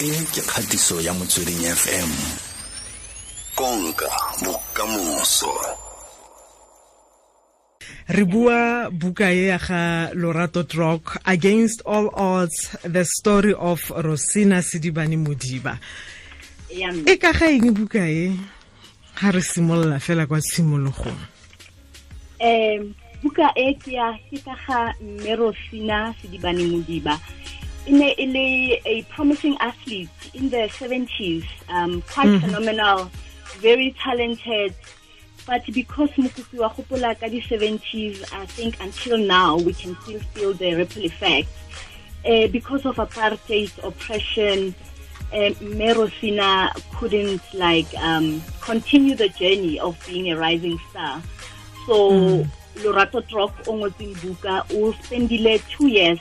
e ke kgatiso ya motsweding fm konka bokamoso. Re bua buka e ya ga lorato drog against all odds the story of rosina sedibane modiba. E ka ga eng buka e ga re simolola fela kwa tshimologong. Um buka e ke ya ke ka ga mme rosina sedibane modiba e ne e le a promising athlete in the 70s um, quite mm -hmm. phenomenal very talented but because mokopi wa gopola ka di-70s i think until now we can still feel the ripple effect uh, because of apartheid oppression um, Merosina couldn't like um, continue the journey of being a rising star. So mm. Lorato o ngotseng buka o spendile two years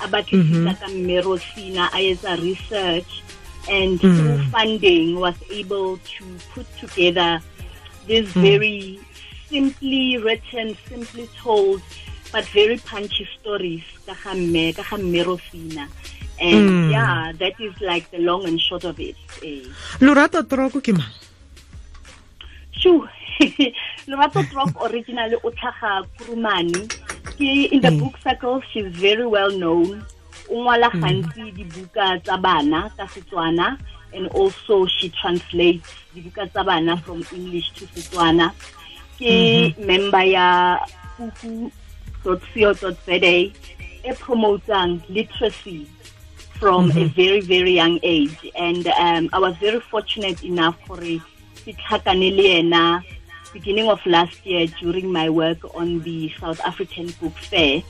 a batlisisa ka Merosina a etsa research and mm. through funding was able to put together this mm. very simply written, simply told, but very punchy stories ka ga Merosina and mm. yeah that is like the long and short of it eh. lorato troko ke mang sure lorato trok originally o tlhaga kurumane ke in the mm. book circle she's very well known o ngwala mm. gantsi dibuka tsa bana ka setswana and also she translates dibuka tsa bana from english to setswana ke mm -hmm. member ya puku.co.za e promoting literacy from mm-hmm. a very, very young age. And um, I was very fortunate enough for a beginning of last year during my work on the South African Book Fair.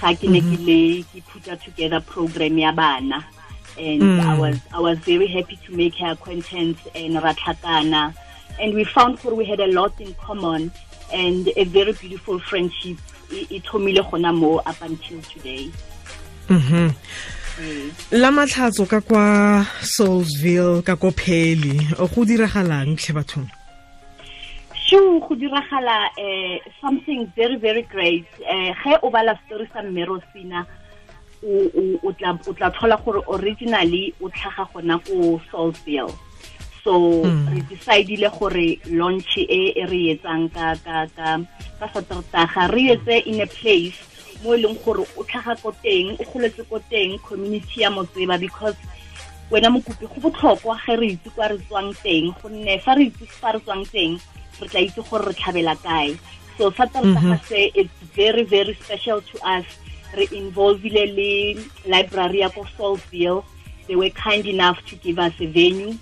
Mm-hmm. put together program ya bana and mm. I was I was very happy to make her acquaintance and Ratlakana and we found that we had a lot in common and a very beautiful friendship it up until today. Mm-hmm. la matlhatso ka kwa saulsville ka ko pheli go diragalang tlhe bathong sure go diragala uh, something very very great uh, ge o bala story sa mmerosina o tla tlhola gore originally o tlhaga gona ko saulsville so mm. re decidile gore launch e, e re etsang ka ka ka ka satertaga re etse in a place mo e leng gore o tlhaga ko teng o goletse ko teng community ya motseba because wena mokopi go botlhokwa ge re itse kwa re tswang teng gonne fa re itse fa re tswang teng re tla itse gore re tlhabela kae. So fa tartaga mhm. se it's very very special to us. Re involvile le library ya ko saulsville they were kind enough to give us a venue.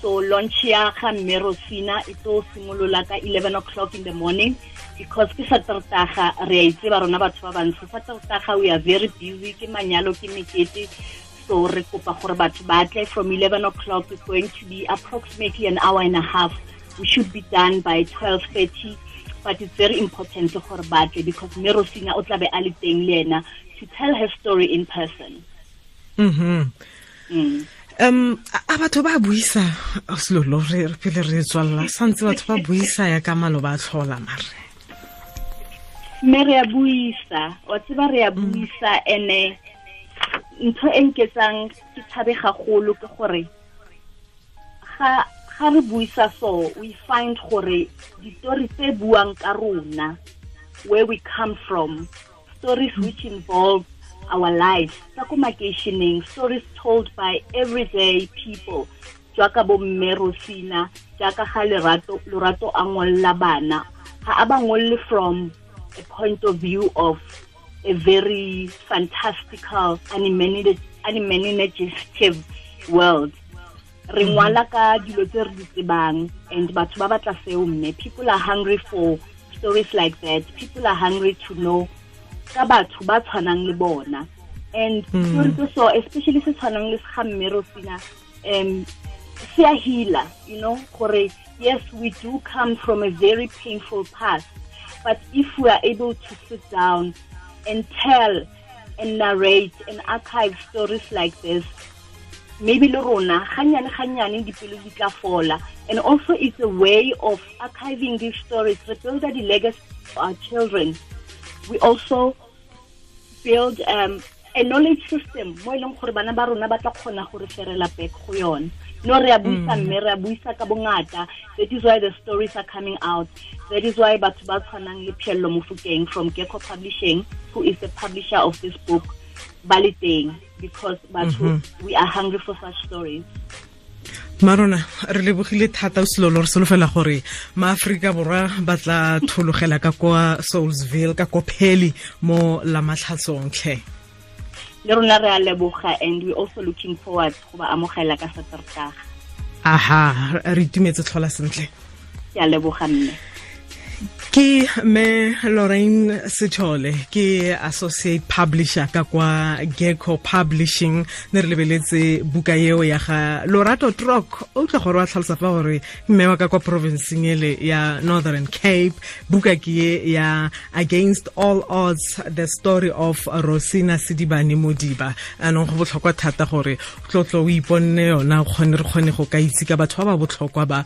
So launch ya ga mme rosinah e tlo simolola ka 11 o'clock in the morning. Because ke satertaga re a itseba rona batho ba bantsho. Satertaga we are very busy. Ke manyalo ke mekete. So re kopa gore batho ba tle from 11 o'clock is going to be approximately an hour and a half we should be done by 12:30 but it's very important gore ba tle because merosina o tlabe a le teng le ena to tell her story in person. Mhm mm. Um a batho ba buisa selolo re pele re tswalela santse batho ba buisa ya ka malo ba tlhola mare. Mme re a buisa wa tseba re a mm. buisa ene ntho e nketsang ke tshabe gagolo ke gore ga ga re buisa so we find gore ditori tse buang ka rona where we come from stories which involve our lives. Tsa ko makeišeneng stories told by everyday people jaaka bo mme rosinah jaaka ga lerato lorato a ngolla bana. Ga a ba ngolle from a point of view of a very fantastical animative world re mhm. ngwala ka dilo tse re di tsebang and batho ba batla seo mme people are hungry for stories like that people are hungry to know ka batho ba tshwanang le bona and mhm. story tse so especially se tshwanang le ga mme rosinah um se a healer you know gore yes we do come from a very painful past But if we are able to sit down and tell and narrate and archive stories like this, maybe le rona ganyane ganyane dipelo di tla fola. And also it's a way of archiving these stories re build the legacy of our children. We also build um, a knowledge system mo e leng gore bana ba rona ba tla kgona go referela back go yone. No re a buisa mme re a buisa ka bongata. That is why the stories are coming out. That is why batho ba tshwanang le Phiello Mofokeng from Geko Publishing who is the publisher of this book ba le teng because batho mhm. we are hungry for such stories. Marona re lebogile thata o selolo re solofela gore maaforika borwa ba tla thologela ka kwa saulsville ka kopeli mo lamatlhatsong tlhe le rona re a leboga and we also looking forward go ba amogela ka satertaga aha re itumetse tlhola sentle. Ke a leboga mme ke me lorraine sethole ke associate publisher ka kwa gecko publishing. Ne re lebeletse buka eo ya ga lorato trok o tla gore wa tlhalosa fa gore mme wa ka kwa provinceng ele ya northern cape. Buka ke ye ya against all odds the story of rosina sedibane modiba. Anong go botlhokwa thata gore tlotlo o iponne yona re kgone go ka itse ka batho ba ba botlhokwa ba